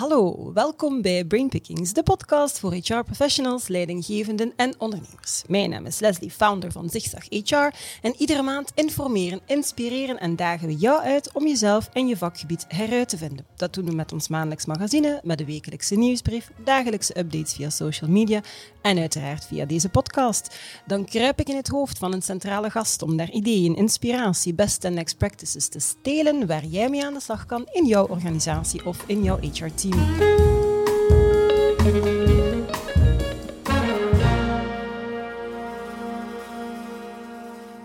Hallo, welkom bij Brainpickings, de podcast voor HR-professionals, leidinggevenden en ondernemers. Mijn naam is Leslie, founder van Zigzag HR en iedere maand informeren, inspireren en dagen we jou uit om jezelf en je vakgebied heruit te vinden. Dat doen we met ons maandelijks magazine, met de wekelijkse nieuwsbrief, dagelijkse updates via social media en uiteraard via deze podcast. Dan kruip ik in het hoofd van een centrale gast om daar ideeën, inspiratie, best en next practices te stelen waar jij mee aan de slag kan in jouw organisatie of in jouw HR-team.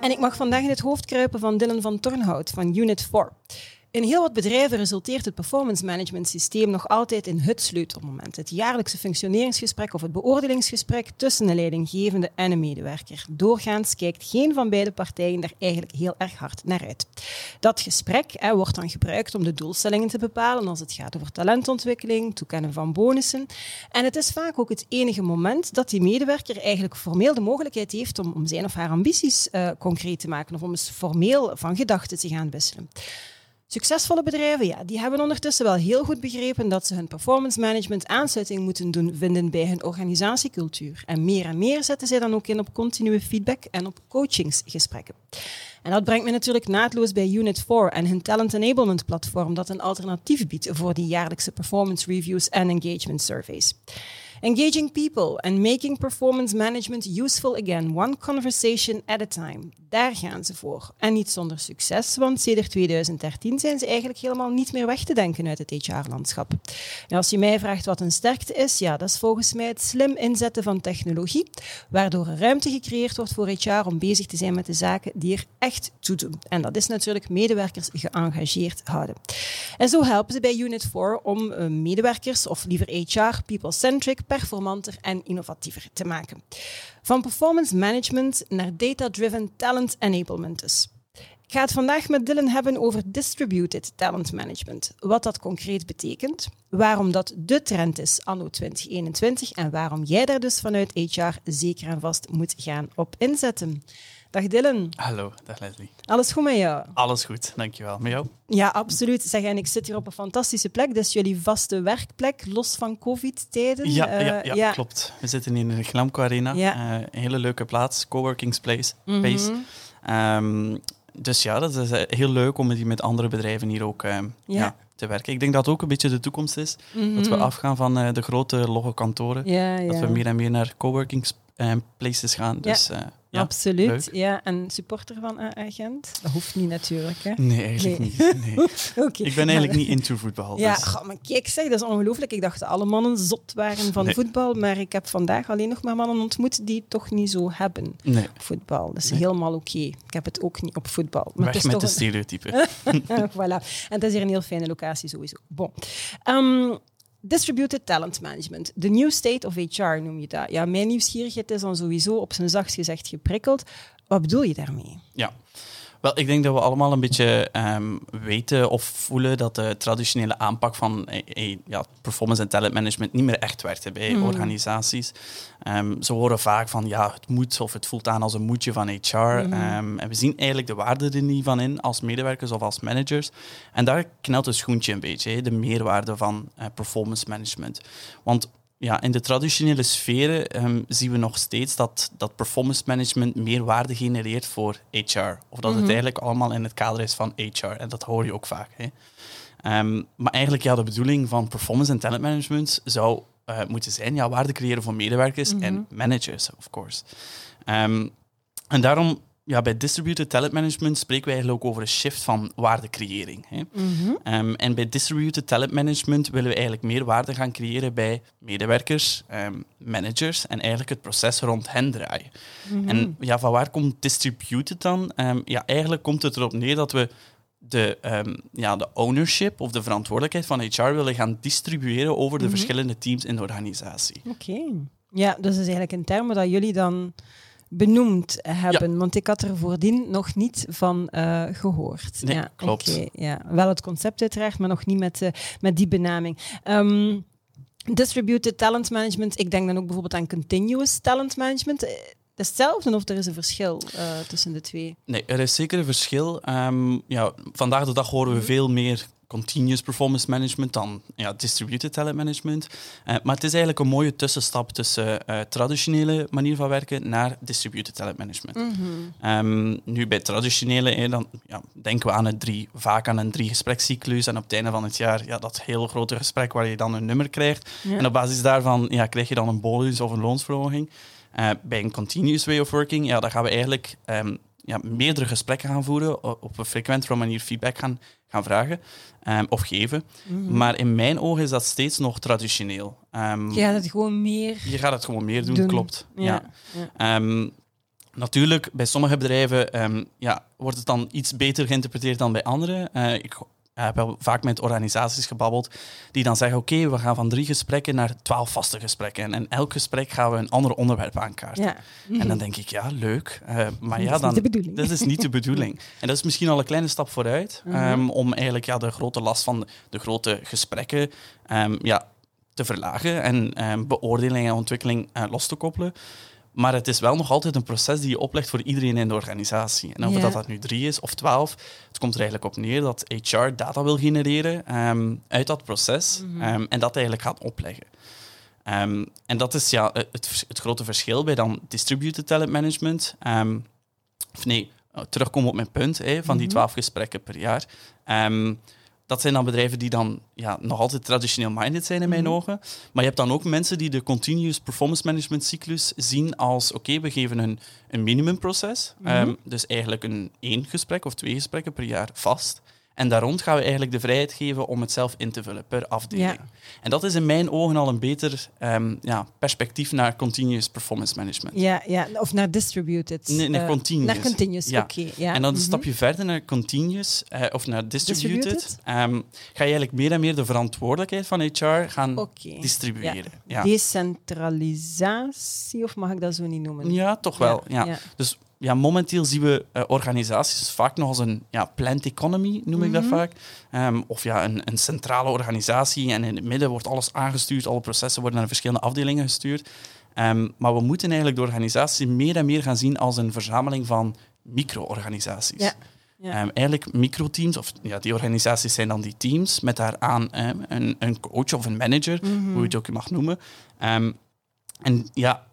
En ik mag vandaag in het hoofd kruipen van Dylan van Tornhout van Unit 4. In heel wat bedrijven resulteert het performance management systeem nog altijd in het sleutelmoment. Het jaarlijkse functioneringsgesprek of het beoordelingsgesprek tussen een leidinggevende en een medewerker. Doorgaans kijkt geen van beide partijen daar eigenlijk heel erg hard naar uit. Dat gesprek hè, wordt dan gebruikt om de doelstellingen te bepalen als het gaat over talentontwikkeling, toekennen van bonussen. En het is vaak ook het enige moment dat die medewerker eigenlijk formeel de mogelijkheid heeft om, om zijn of haar ambities uh, concreet te maken of om eens formeel van gedachten te gaan wisselen. Succesvolle bedrijven, ja, die hebben ondertussen wel heel goed begrepen dat ze hun performance management aansluiting moeten doen vinden bij hun organisatiecultuur. En meer en meer zetten zij dan ook in op continue feedback en op coachingsgesprekken. En dat brengt me natuurlijk naadloos bij Unit 4 en hun talent enablement platform dat een alternatief biedt voor die jaarlijkse performance reviews en engagement surveys. Engaging people and making performance management useful again, one conversation at a time. Daar gaan ze voor. En niet zonder succes, want sinds 2013 zijn ze eigenlijk helemaal niet meer weg te denken uit het HR-landschap. En als je mij vraagt wat een sterkte is, ja, dat is volgens mij het slim inzetten van technologie, waardoor ruimte gecreëerd wordt voor HR om bezig te zijn met de zaken die er echt doen. En dat is natuurlijk medewerkers geëngageerd houden. En zo helpen ze bij Unit 4 om uh, medewerkers, of liever HR, people-centric, performanter en innovatiever te maken. Van performance management naar data-driven talent enablement dus. Ik ga het vandaag met Dylan hebben over distributed talent management. Wat dat concreet betekent, waarom dat de trend is anno 2021 en waarom jij daar dus vanuit HR zeker en vast moet gaan op inzetten. Dag Dylan. Hallo, dag Leslie. Alles goed met jou? Alles goed, dankjewel. Met jou? Ja, absoluut. Zeg, en ik zit hier op een fantastische plek. Is jullie vaste werkplek, los van covid-tijden. Ja, uh, ja, ja, ja, klopt. We zitten in de Glamco Arena. Ja. Uh, een hele leuke plaats, coworking space. Mm -hmm. um, dus ja, dat is heel leuk om met, met andere bedrijven hier ook uh, ja. te werken. Ik denk dat ook een beetje de toekomst is. Mm -hmm. Dat we afgaan van de grote logge kantoren. Dat we meer en meer naar coworking places gaan. Dus, ja, Absoluut, ja. En supporter van Agent? Dat hoeft niet natuurlijk, hè? Nee, eigenlijk nee. niet. Nee. okay. Ik ben eigenlijk niet into voetbal. Ja, dus. maar kijk, zeg, dat is ongelooflijk. Ik dacht dat alle mannen zot waren van nee. voetbal, maar ik heb vandaag alleen nog maar mannen ontmoet die het toch niet zo hebben. Nee. Voetbal, dat is helemaal oké. Okay. Ik heb het ook niet op voetbal. Maar Weg met de stereotypen. voilà. En het is hier een heel fijne locatie sowieso. Bon. Um, Distributed Talent Management. The New State of HR noem je dat. Ja, mijn nieuwsgierigheid is dan sowieso op zijn zachtst gezegd geprikkeld. Wat bedoel je daarmee? Ja. Wel, ik denk dat we allemaal een beetje um, weten of voelen dat de traditionele aanpak van eh, eh, ja, performance en talent management niet meer echt werkt bij mm. organisaties. Um, ze horen vaak van ja, het moet of het voelt aan als een moedje van HR. Mm. Um, en we zien eigenlijk de waarde er niet van in als medewerkers of als managers. En daar knelt het schoentje een beetje, de meerwaarde van uh, performance management. Want ja, in de traditionele sferen um, zien we nog steeds dat, dat performance management meer waarde genereert voor HR. Of dat het mhm. eigenlijk allemaal in het kader is van HR. En dat hoor je ook vaak. Hè. Um, maar eigenlijk, ja, de bedoeling van performance en talent management zou uh, moeten zijn ja, waarde creëren voor medewerkers en mhm. managers, of course. Um, en daarom ja, bij distributed talent management spreken we eigenlijk ook over een shift van waardecreëring. Hè. Mm um, en bij distributed talent management willen we eigenlijk meer waarde gaan creëren bij medewerkers, um, managers en eigenlijk het proces rond hen draaien. Mm En ja, van waar komt distributed dan? Um, ja, eigenlijk komt het erop neer dat we de, ja, de ownership of de verantwoordelijkheid van HR willen gaan distribueren over de -hmm. verschillende teams in de organisatie. Oké. Ja, dus is eigenlijk een term dat jullie dan benoemd hebben. Want ik had er voordien nog niet van uh, gehoord. Nee, ja, klopt. Okay, ja. Wel het concept uiteraard, maar nog niet met, uh, met die benaming. Um, distributed talent management, ik denk dan ook bijvoorbeeld aan continuous talent management. Eh, hetzelfde of er is een verschil uh, tussen de twee? Nee, er is zeker een verschil. Um, ja, vandaag de dag horen we veel meer continuous performance management dan ja, distributed talent management. Eh, maar het is eigenlijk een mooie tussenstap tussen uh, traditionele manier van werken naar distributed talent management. Ehm, nu bij traditionele, dan ja, denken we aan het drie, vaak aan een drie gesprekscyclus en op het einde van het jaar ja, dat heel grote gesprek waar je dan een nummer krijgt. En op basis daarvan ja, krijg je dan een bonus of een loonsverhoging. Uh, bij een continuous way of working, ja, dan gaan we eigenlijk um, ja, meerdere gesprekken gaan voeren, op een frequentere manier feedback gaan, gaan vragen um, of geven. Mhm. Maar in mijn ogen is dat steeds nog traditioneel. Um, je gaat het gewoon meer... Je gaat het gewoon meer doen, klopt. Ja. ja. Um, natuurlijk, bij sommige bedrijven ja, wordt het dan iets beter geïnterpreteerd dan bij anderen. Uh, ik ik heb wel vaak met organisaties gebabbeld die dan zeggen: Oké, we gaan van drie gesprekken naar twaalf vaste gesprekken. En in elk gesprek gaan we een ander onderwerp aankaarten. Ja. En dan denk ik: Ja, leuk. Uh, maar ja, dan, dat is niet de bedoeling. En dat is misschien al een kleine stap vooruit um, om eigenlijk ja, de grote last van de grote gesprekken um, ja, te verlagen en um, beoordeling en ontwikkeling uh, los te koppelen. Maar het is wel nog altijd een proces die je oplegt voor iedereen in de organisatie. En of dat, dat nu drie is of twaalf, het komt er eigenlijk op neer dat HR data wil genereren um, uit dat proces mm um, en dat eigenlijk gaat opleggen. Um, en dat is ja, het, het, grote verschil bij dan distributed talent management. of nee, terugkomen op mijn punt hè, van die mhm. twaalf gesprekken per jaar dat zijn dan bedrijven die dan ja, nog altijd traditioneel minded zijn in mijn mhm. ogen. Maar je hebt dan ook mensen die de continuous performance management cyclus zien als oké, we geven een, een minimumproces. Mm dus eigenlijk een één gesprek of twee gesprekken per jaar vast. En daar rond gaan we eigenlijk de vrijheid geven om het zelf in te vullen per afdeling. En dat is in mijn ogen al een beter um, ja, perspectief naar continuous performance management. Ja, ja. of naar distributed. Nee, naar uh, continuous. Naar continuous, ja. oké. ja. En dan een mhm. stapje verder naar continuous uh, of naar distributed. distributed? Um, ga je eigenlijk meer en meer de verantwoordelijkheid van HR gaan okay. distribueren. Ja. Decentralisatie, of mag ik dat zo niet noemen? Ja, toch wel. Ja. Dus ja, momenteel zien we uh, organisaties vaak nog als een ja, planned economy, noem ik dat mhm. vaak. Um, of ja, een, een, centrale organisatie en in het midden wordt alles aangestuurd, alle processen worden naar verschillende afdelingen gestuurd. Um, maar we moeten eigenlijk de organisatie meer en meer gaan zien als een verzameling van micro-organisaties. Ja. Ja. Um, eigenlijk microteams, of ja, die organisaties zijn dan die teams, met daaraan een, een coach of een manager, mm hoe je het ook mag noemen. en ja,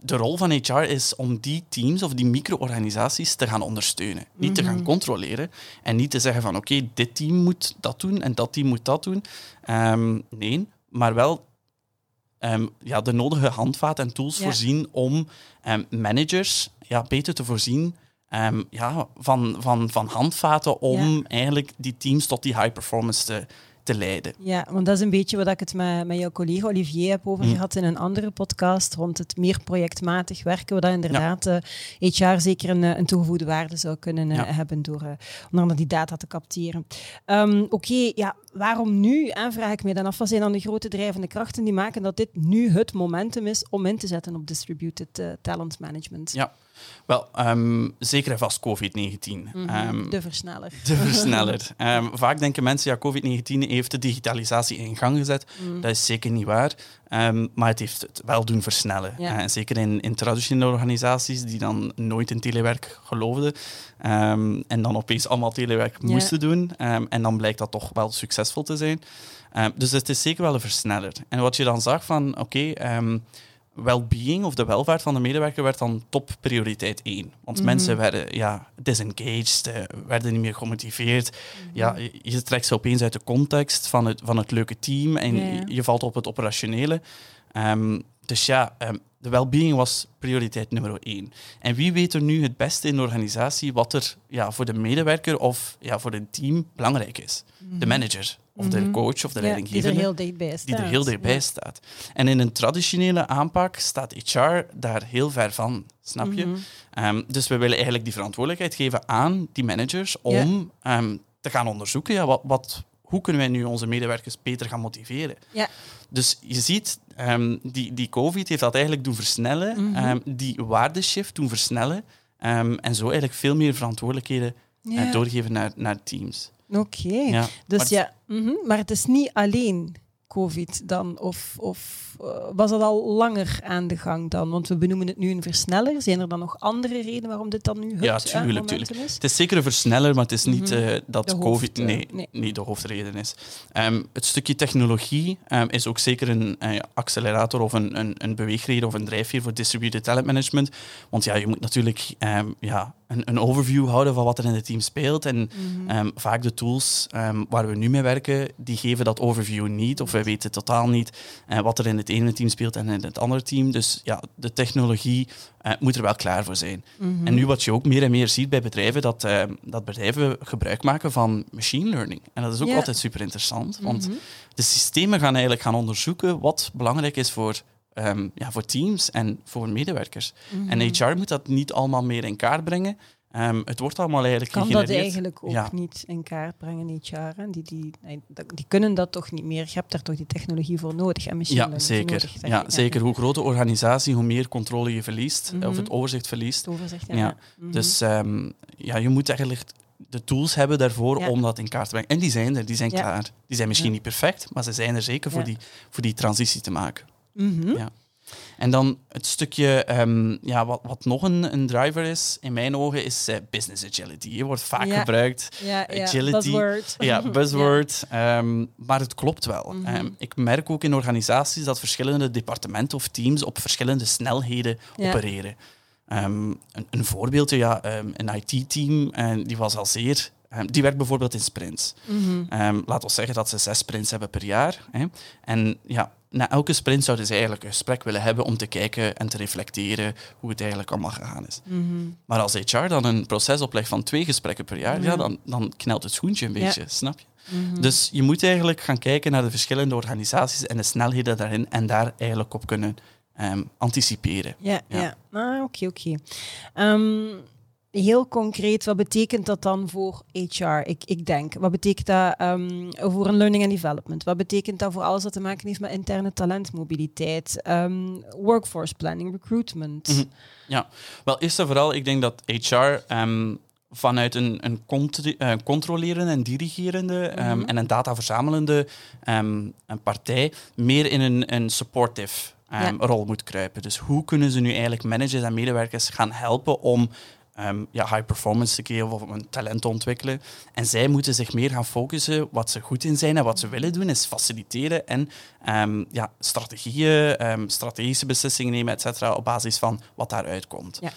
de rol van HR is om die teams of die micro-organisaties te gaan ondersteunen. Niet te gaan mhm. controleren en niet te zeggen van oké, dit team moet dat doen en dat team moet dat doen. Um, nee, maar wel um, ja, de nodige handvaten en tools voorzien om um, managers ja, beter te voorzien ja, van, van, van handvaten om eigenlijk die teams tot die high performance te, te leiden. Ja, want dat is een beetje wat ik het met, met jouw collega Olivier heb over hm. gehad in een andere podcast rond het meer projectmatig werken, waar inderdaad ja. HR eh, zeker een, eh, een toegevoegde waarde zou kunnen uh, hebben door onder andere die data te capteren. Um, Oké, ja, waarom nu? En vraag ik me dan af, wat zijn dan de grote drijvende krachten die maken dat dit nu het momentum is om in te zetten op distributed talent management? Ja, wel, um, zeker en vast COVID-19. Mhm, ehm, de versneller. De versneller. um, vaak denken mensen, ja, COVID-19 heeft de digitalisatie in gang gezet. Mhm. Dat is zeker niet waar. Maar het heeft het wel doen versnellen. Ja. Uh, zeker in, in traditionele organisaties die dan nooit in telewerk geloofden. en dan opeens allemaal telewerk moesten doen. en dan blijkt dat toch wel succesvol te zijn. dus het is zeker wel een versneller. En wat je dan zag van, oké well-being of de welvaart van de medewerker werd dan top prioriteit één. Want mhm. mensen werden ja, disengaged, uh, werden niet meer gemotiveerd. Mhm. ja, je, trekt ze opeens uit de context van het, van het leuke team en je, valt op het operationele. Um, dus ja, um, de well-being was prioriteit nummer één. En wie weet er nu het beste in de organisatie wat er ja, voor de medewerker of ja, voor het team belangrijk is? De mhm. manager of de mhm. coach of de leidinggevende. Die er heel dichtbij staat. Die er heel dichtbij staat. En in een traditionele aanpak staat HR daar heel ver van, snap je? Mhm. Ehm, dus we willen eigenlijk die verantwoordelijkheid geven aan die managers om ehm, te gaan onderzoeken, ja, wat, wat, hoe kunnen wij nu onze medewerkers beter gaan motiveren? Ja. Dus je ziet, um, die, die COVID heeft dat eigenlijk doen versnellen, mhm. die waardeshift doen versnellen en zo eigenlijk veel meer verantwoordelijkheden uh, doorgeven naar, naar teams. Oké. Ja. Dus maar ja, mhm. maar het is niet alleen COVID dan? Of, of uh, was dat al langer aan de gang dan? Want we benoemen het nu een versneller. Zijn er dan nog andere redenen waarom dit dan nu het Ja, tuurlijk, tuurlijk. Is? Het is zeker een versneller, maar het is niet mm -hmm. uh, dat COVID nee, nee. niet de hoofdreden is. Um, het stukje technologie um, is ook zeker een accelerator of een, een, een beweegreden of een drijfveer voor distributed talent management. Want ja, je moet natuurlijk um, ja, een, een, overview houden van wat er in het team speelt. En Mhm. um, vaak de tools waar we nu mee werken, die geven dat overview niet. Of wij weten totaal niet uh, wat er in het ene team speelt en in het andere team. Dus ja, de technologie uh, moet er wel klaar voor zijn. Mhm. En nu wat je ook meer en meer ziet bij bedrijven, dat, uh, dat bedrijven gebruik maken van machine learning. En dat is ook altijd super interessant. Want Mhm. de systemen gaan eigenlijk gaan onderzoeken wat belangrijk is voor, um, ja, voor teams en voor medewerkers. Mhm. En HR moet dat niet allemaal meer in kaart brengen. Um, het wordt allemaal eigenlijk kan dat eigenlijk ook Ja. niet in kaart brengen, HR. hè? Die, die, die kunnen dat toch niet meer. Je hebt daar toch die technologie voor nodig en machine Ja, zeker. nodig, Ja, zeker. Hoe groter de organisatie, hoe meer controle je verliest, Mhm. of het overzicht verliest. Het overzicht, ja. Ja, Mhm. Dus um, ja, je moet eigenlijk de tools hebben daarvoor Ja. om dat in kaart te brengen. En die zijn er, die zijn klaar. Die zijn misschien niet perfect, maar ze zijn er zeker voor, die, voor die transitie te maken. Mhm. Ja. En dan het stukje, um, ja, wat, wat nog een, een driver is, in mijn ogen, is uh, business agility. Je wordt vaak Ja. gebruikt. Ja, ja, Agility. buzzword. Ja, buzzword. Um, maar het klopt wel. Mhm. Um, ik merk ook in organisaties dat verschillende departementen of teams op verschillende snelheden opereren. Een, een voorbeeldje, ja, een IT-team, en die was al zeer... die werkt bijvoorbeeld in sprints. Mhm. Um, laat ons zeggen dat ze zes sprints hebben per jaar. Hè. En ja, na elke sprint zouden ze eigenlijk een gesprek willen hebben om te kijken en te reflecteren hoe het eigenlijk allemaal gegaan is. Mhm. Maar als HR dan een proces oplegt van twee gesprekken per jaar, Ja. ja, dan, dan knelt het schoentje een Ja. beetje, snap je? Mhm. Dus je moet eigenlijk gaan kijken naar de verschillende organisaties en de snelheden daarin en daar eigenlijk op kunnen ehm, anticiperen. Ja, Ja. ja. Ah, oké, oké. Ehm, heel concreet, wat betekent dat dan voor HR? Ik, ik denk, wat betekent dat ehm, voor een learning and development? Wat betekent dat voor alles wat te maken heeft met interne talentmobiliteit, ehm, workforce planning, recruitment? Mhm. Wel, eerst en vooral, ik denk dat HR ehm, vanuit een, een eh, controlerende en dirigerende Mhm. en een dataverzamelende een partij meer in een, een supportive rol moet kruipen. Dus hoe kunnen ze nu eigenlijk managers en medewerkers gaan helpen om ehm, ja, high performance te geven of om een talent te ontwikkelen. En zij moeten zich meer gaan focussen wat ze goed in zijn en wat ze willen doen, is faciliteren en ehm, ja, strategieën, ehm, strategische beslissingen nemen, et cetera, op basis van wat daaruit komt. Ja.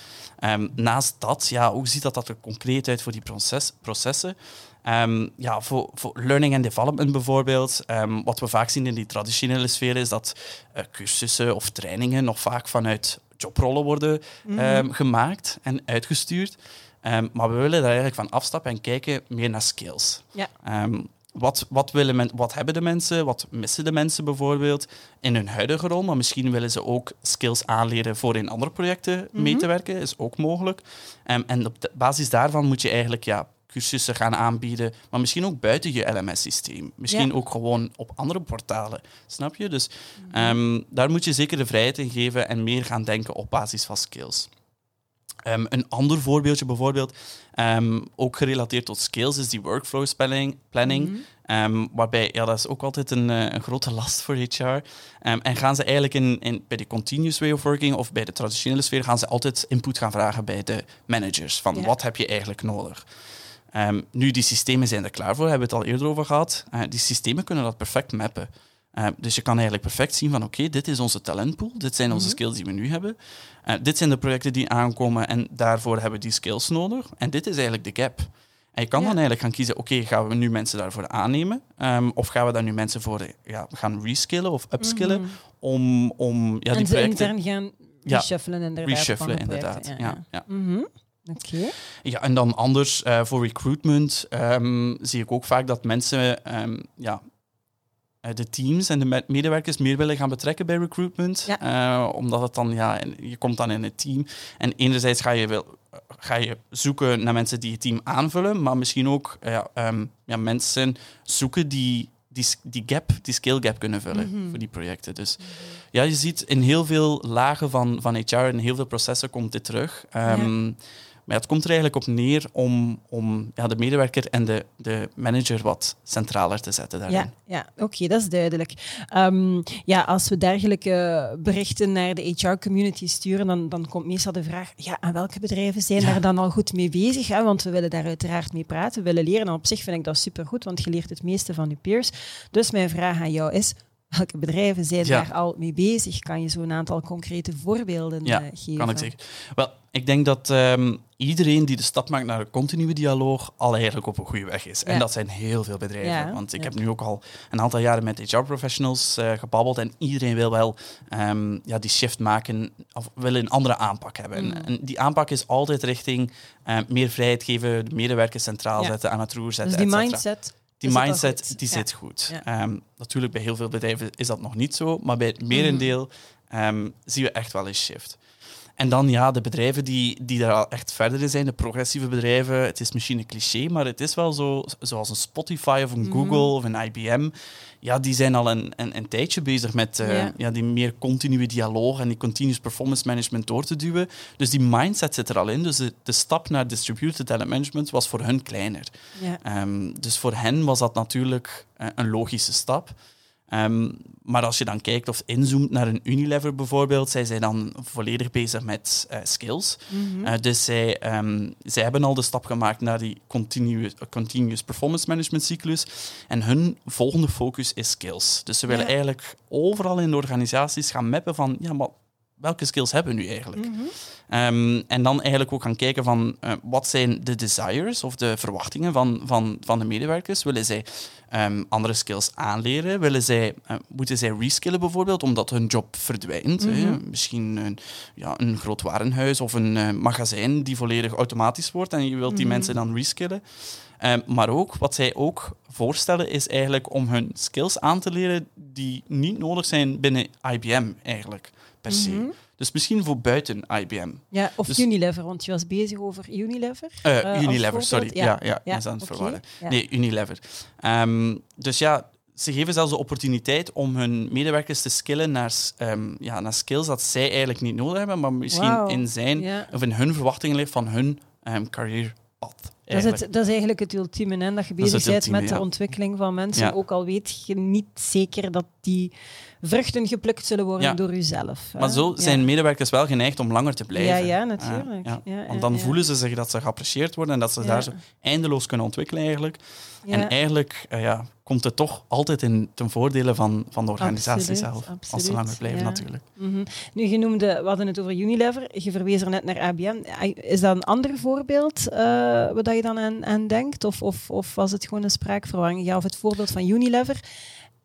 Naast dat, ja, hoe ziet dat, dat er concreet uit voor die proces, processen? Ja, voor, voor learning and development bijvoorbeeld, wat we vaak zien in die traditionele sfeer is dat eh, cursussen of trainingen nog vaak vanuit jobrollen worden Mhm. ehm, gemaakt en uitgestuurd. Ehm, maar we willen daar eigenlijk van afstappen en kijken meer naar skills. Ja. Ehm, wat, wat, willen men, wat hebben de mensen? Wat missen de mensen bijvoorbeeld in hun huidige rol? Maar misschien willen ze ook skills aanleren voor in andere projecten mee Mhm. te werken. Is ook mogelijk. En op de basis daarvan moet je eigenlijk ja, cursussen gaan aanbieden, maar misschien ook buiten je LMS-systeem. Misschien Ja. ook gewoon op andere portalen. Snap je? Dus Mhm. ehm, daar moet je zeker de vrijheid in geven en meer gaan denken op basis van skills. Ehm, een ander voorbeeldje bijvoorbeeld, ehm, ook gerelateerd tot skills, is die workflow planning. planning Mhm. Waarbij, ja, dat is ook altijd een, eh, een grote last voor HR. En gaan ze eigenlijk in, in, bij de continuous way of working of bij de traditionele sfeer, gaan ze altijd input gaan vragen bij de managers. Van Ja. wat heb je eigenlijk nodig? Ehm, nu, die systemen zijn er klaar voor, hebben we het al eerder over gehad. Eh, die systemen kunnen dat perfect mappen. Eh, dus je kan eigenlijk perfect zien van oké, dit is onze talentpool, dit zijn onze Mhm. skills die we nu hebben. Eh, dit zijn de projecten die aankomen en daarvoor hebben we die skills nodig. En dit is eigenlijk de gap. En je kan Ja. dan eigenlijk gaan kiezen, oké, gaan we nu mensen daarvoor aannemen? Ehm, of gaan we daar nu mensen voor ja, gaan reskillen of upskillen Mhm. om, om ja, die en projecten... intern gaan reshuffelen inderdaad. reshuffelen, inderdaad. Ja, ja. Mhm. Oké. Ja, en dan anders eh, voor recruitment ehm, zie ik ook vaak dat mensen ehm, ja, eh, de teams en de me- medewerkers meer willen gaan betrekken bij recruitment. Eh, omdat het dan, ja, en je komt dan in het team. En enerzijds ga je, wel, ga je zoeken naar mensen die het team aanvullen, maar misschien ook ja, ehm, ja, mensen zoeken die die, die gap, die skill gap kunnen vullen Mhm. voor die projecten. Dus ja, je ziet in heel veel lagen van, van HR, in heel veel processen komt dit terug. Ehm, Maar het komt er eigenlijk op neer om, om ja, de medewerker en de, de manager wat centraler te zetten daarin. Ja, ja oké, dat is duidelijk. Ehm, ja, als we dergelijke berichten naar de HR-community sturen, dan, dan komt meestal de vraag, ja, aan welke bedrijven zijn daar dan al goed mee bezig? Hè? Want we willen daar uiteraard mee praten, we willen leren. En op zich vind ik dat supergoed, want je leert het meeste van je peers. Dus mijn vraag aan jou is, welke bedrijven zijn daar al mee bezig? Kan je zo een aantal concrete voorbeelden ja, uh, geven? kan ik zeker. Wel, ik denk dat um, iedereen die de stap maakt naar een continue dialoog al eigenlijk op een goede weg is. Ja. En dat zijn heel veel bedrijven. Ja, want ik heb nu ook al een aantal jaren met HR-professionals uh, gebabbeld en iedereen wil wel um, ja, die shift maken of wil een andere aanpak hebben. Mm. En die aanpak is altijd richting uh, meer vrijheid geven, de medewerkers centraal zetten, aan het roer zetten. Dus die mindset die mindset die zit goed. Ja. Um, natuurlijk, bij heel veel bedrijven is dat nog niet zo, maar bij het merendeel um, zien we echt wel een shift. En dan ja, de bedrijven die, die daar al echt verder in zijn, de progressieve bedrijven. Het is misschien een cliché, maar het is wel zo, zoals een Spotify of een mm -hmm. Google of een IBM. Ja, die zijn al een, een, een tijdje bezig met uh, yeah. ja, die meer continue dialoog en die continuous performance management door te duwen. Dus die mindset zit er al in. Dus de, de stap naar distributed talent management was voor hun kleiner. Yeah. Um, dus voor hen was dat natuurlijk uh, een logische stap. Um, maar als je dan kijkt of inzoomt naar een Unilever bijvoorbeeld, zij zijn dan volledig bezig met uh, skills. Mhm. Mm -hmm. uh, dus zij, um, zij hebben al de stap gemaakt naar die continuous, continuous performance management cyclus. En hun volgende focus is skills. Dus ze willen Ja. eigenlijk overal in de organisaties gaan mappen van, ja, maar welke skills hebben we nu eigenlijk? Mhm. Um, en dan eigenlijk ook gaan kijken van uh, wat zijn de desires of de verwachtingen van, van, van de medewerkers. Willen zij um, andere skills aanleren? Willen zij, uh, moeten zij reskillen bijvoorbeeld omdat hun job verdwijnt? Mhm. hè? Misschien een, ja, een groot warenhuis of een uh, magazijn die volledig automatisch wordt en je wilt die Mhm. mensen dan reskillen. Um, maar ook, wat zij ook voorstellen, is eigenlijk om hun skills aan te leren die niet nodig zijn binnen IBM eigenlijk, per se. Mhm. Dus misschien voor buiten IBM. Ja, of Dus- Unilever, want je was bezig over Unilever. Uh, eh, als Unilever, sorry. Ja, ja, ja, ben aan het verwarren. Ja. Nee, Unilever. Ehm, dus ja, ze geven zelfs de opportuniteit om hun medewerkers te skillen naar, ehm, ja, naar skills dat zij eigenlijk niet nodig hebben, maar misschien in zijn of in hun verwachtingen ligt van hun um, carrièrepad. Dat is, het, dat is eigenlijk het ultieme, dat je bezig bent ultieme, met de ontwikkeling van mensen, Ja. ook al weet je niet zeker dat die vruchten geplukt zullen worden Ja. door jezelf. hè. Maar zo zijn medewerkers wel geneigd om langer te blijven. Ja, ja, natuurlijk. Want dan voelen ze zich dat ze geapprecieerd worden en dat ze daar zo eindeloos kunnen ontwikkelen eigenlijk. En eigenlijk uh, ja, komt het toch altijd in ten voordele van, van de organisatie Absoluut, zelf. Als ze langer blijven natuurlijk. Mhm. Nu, je noemde, we hadden het over Unilever, je verwees er net naar ABN. Is dat een ander voorbeeld uh, waar je dan aan, denkt? Of, of, of was het gewoon een spraakverwarring? Of het voorbeeld van Unilever.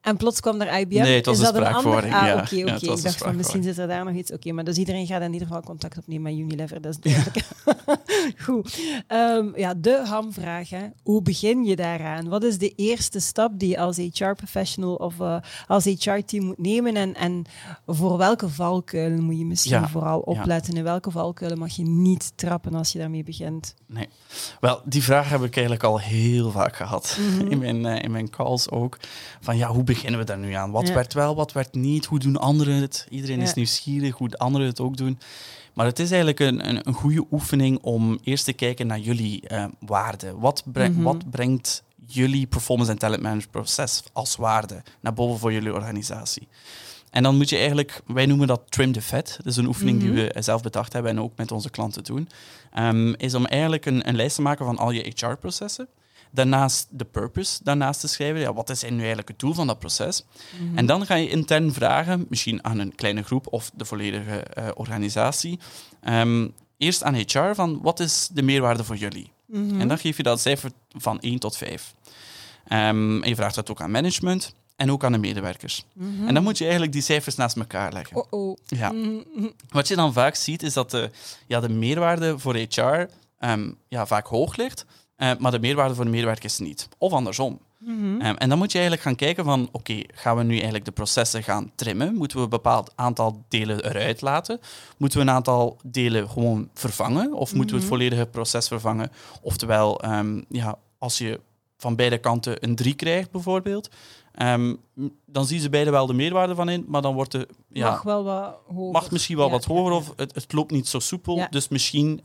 En plots kwam er IBM. Nee, het was is een dat een ander? Ah, ja. oké, Ja, oké. Ik dacht van, misschien zit er daar nog iets. Oké, maar dus iedereen gaat in ieder geval contact opnemen met Unilever. Dat is duidelijk. Goed. Um, ja, de hamvraag. Hè. Hoe begin je daaraan? Wat is de eerste stap die je als HR-professional of uh, als HR-team moet nemen? En, en voor welke valkuilen moet je misschien vooral opletten? In welke valkuilen mag je niet trappen als je daarmee begint? Nee. Wel, die vraag heb ik eigenlijk al heel vaak gehad. Mhm. In, mijn, uh, in mijn calls ook. Van ja, hoe beginnen we daar nu aan? Wat Ja. werkt wel, wat werkt niet? Hoe doen anderen het? Iedereen Ja. is nieuwsgierig hoe anderen het ook doen. Maar het is eigenlijk een, een, een goede oefening om eerst te kijken naar jullie uh, waarden. Wat, breng, Mhm. wat brengt jullie performance en talent management proces als waarde naar boven voor jullie organisatie? En dan moet je eigenlijk, wij noemen dat trim the fat. Dat is een oefening Mhm. die we zelf bedacht hebben en ook met onze klanten doen. Um, is om eigenlijk een, een, lijst te maken van al je HR-processen. Daarnaast de purpose daarnaast te schrijven. Ja, wat is nu eigenlijk het doel van dat proces? Mhm. En dan ga je intern vragen, misschien aan een kleine groep of de volledige uh, organisatie. Um, eerst aan HR van wat is de meerwaarde voor jullie? Mhm. En dan geef je dat cijfer van 1 tot 5. Um, en je vraagt dat ook aan management en ook aan de medewerkers. Mhm. En dan moet je eigenlijk die cijfers naast elkaar leggen. Oh oh. Ja. Wat je dan vaak ziet, is dat de, ja, de meerwaarde voor HR um, ja, vaak hoog ligt, uh, maar de meerwaarde voor de medewerkers niet. Of andersom. Mhm. Um, en dan moet je eigenlijk gaan kijken van, oké, okay, gaan we nu eigenlijk de processen gaan trimmen? Moeten we een bepaald aantal delen eruit laten? Moeten we een aantal delen gewoon vervangen? Of moeten we het Mhm. volledige proces vervangen? Oftewel, um, ja, als je van beide kanten een 3 krijgt bijvoorbeeld, um, dan zien ze beide wel de meerwaarde van in, maar dan wordt de... Ja, mag wel wat hoger. mag misschien wel Ja, wat hoger of het, het, loopt niet zo soepel. Ja. Dus misschien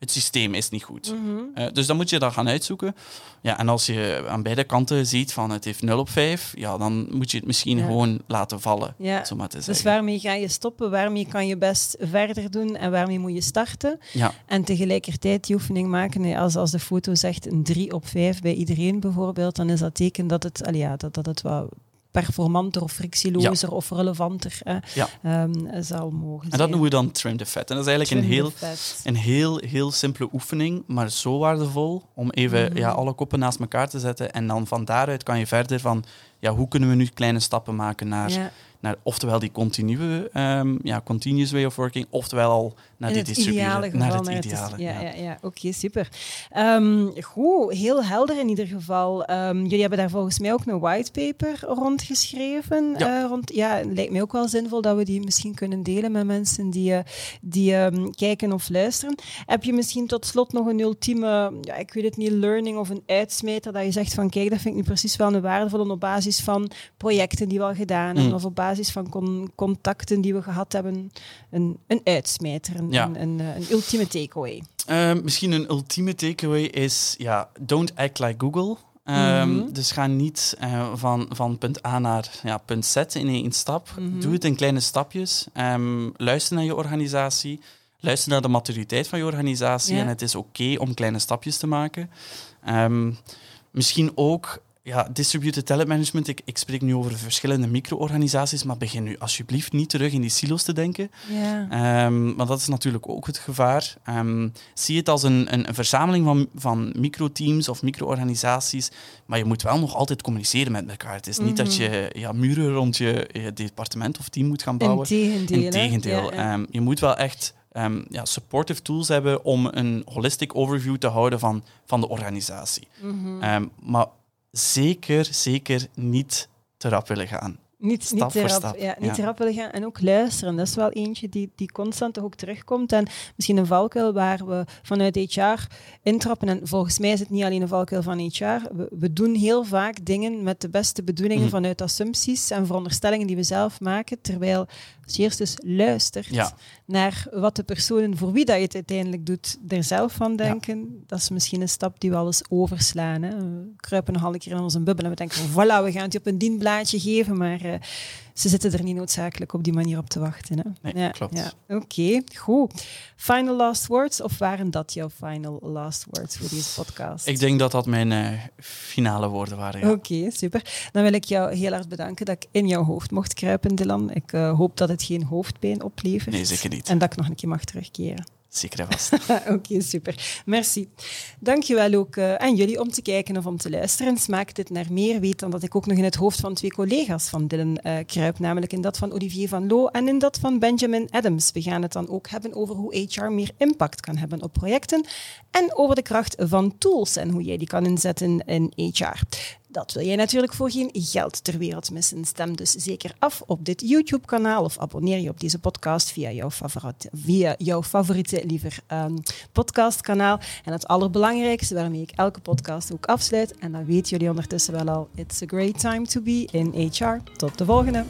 het systeem is niet goed. Mhm. Eh, dus dan moet je dat gaan uitzoeken. Ja, en als je aan beide kanten ziet van het heeft 0 op 5, ja, dan moet je het misschien Ja. gewoon laten vallen. Ja. Zo maar te Dus zeggen. waarmee ga je stoppen? Waarmee kan je best verder doen? En waarmee moet je starten? Ja, En tegelijkertijd die oefening maken. Als, als de foto zegt een 3 op 5 bij iedereen bijvoorbeeld, dan is dat teken dat het, ja, dat, dat het wat performanter of frictielozer of relevanter hè, Ja. ehm, zal mogen zijn. en dat noemen we dan trim the fat. En dat is eigenlijk een heel, een heel, heel simpele oefening, maar zo waardevol om even Mhm. ja, alle koppen naast elkaar te zetten. En dan van daaruit kan je verder van, ja, hoe kunnen we nu kleine stappen maken naar, Ja. Naar oftewel die continue, ehm, ja, continuous way of working, oftewel al naar die het ideale geval. naar het ideale. ja, ja. ja. ja, oké, super. Ehm, goed, heel helder in ieder geval. Ehm, jullie hebben daar volgens mij ook een whitepaper rondgeschreven. Ja. Eh, rond, ja, het lijkt mij ook wel zinvol dat we die misschien kunnen delen met mensen die, eh, die kijken of luisteren. Heb je misschien tot slot nog een ultieme, ja, ik weet het niet, learning of een uitsmijter dat je zegt van kijk, dat vind ik nu precies wel een waardevolle op basis van projecten die we al gedaan hebben Mm. of op basis van con- contacten die we gehad hebben. Een, een uitsmijter, een, Ja. een, een, eh, een ultieme takeaway. Ehm, misschien een ultieme takeaway is, ja, don't act like Google. Ehm, Mhm. Dus ga niet eh, van, van punt A naar ja, punt Z in één stap. Mhm. Doe het in kleine stapjes. Ehm, luister naar je organisatie. Luister naar de maturiteit van je organisatie. Ja. En het is oké om kleine stapjes te maken. Misschien ook ja, distributed talent management. Ik, ik spreek nu over verschillende micro-organisaties, maar begin nu alsjeblieft niet terug in die silo's te denken. Ja. Ehm, want dat is natuurlijk ook het gevaar. Ehm, zie het als een, een, een verzameling van, van microteams of micro-organisaties, maar je moet wel nog altijd communiceren met elkaar. Het is niet dat Mhm. je ja, muren rond je, je departement of team moet gaan bouwen. Integendeel. Integendeel. Ja, ja. Ehm, je moet wel echt ja, supportive tools hebben om een holistic overview te houden van, van de organisatie. Mhm. Maar zeker, zeker niet te rap willen gaan. Niet, Stap niet, te voor rap, stap, Ja, niet ja. te rap willen gaan en ook luisteren. Dat is wel eentje die, die constant toch ook terugkomt. En misschien een valkuil waar we vanuit HR intrappen. En volgens mij is het niet alleen een valkuil van HR. We, we doen heel vaak dingen met de beste bedoelingen Mhm. vanuit assumpties en veronderstellingen die we zelf maken. Terwijl als je eerst dus luistert Ja. naar wat de personen voor wie dat je het uiteindelijk doet, er zelf van denken. Dat is misschien een stap die we al eens overslaan. Hè. We kruipen nog al een keer in onze bubbel en we denken voilà, we gaan het je op een dienblaadje geven, maar eh, ze zitten er niet noodzakelijk op die manier op te wachten. Hè. Nee, klopt. Ja. Oké, goed. Final last words, of waren dat jouw final last words voor deze podcast? Ik denk dat dat mijn eh, finale woorden waren. Ja. Oké, super. Dan wil ik jou heel erg bedanken dat ik in jouw hoofd mocht kruipen, Dylan. Ik eh, hoop dat het geen hoofdpijn oplevert. Nee, zeker niet. En dat ik nog een keer mag terugkeren. Zeker vast. Oké, super. Merci. Dankjewel ook eh, aan jullie om te kijken of om te luisteren. Smaakt dit naar meer? Weet dan dat ik ook nog in het hoofd van twee collega's van Dylan eh, kruip, namelijk in dat van Olivier van Loo en in dat van Benjamin Adams. We gaan het dan ook hebben over hoe HR meer impact kan hebben op projecten en over de kracht van tools en hoe jij die kan inzetten in HR. Dat wil jij natuurlijk voor geen geld ter wereld missen. Stem dus zeker af op dit YouTube-kanaal of abonneer je op deze podcast via jouw favoriete, via jouw favoriete liever ehm, podcastkanaal. En het allerbelangrijkste waarmee ik elke podcast ook afsluit, en dat weten jullie ondertussen wel al, it's a great time to be in HR. Tot de volgende.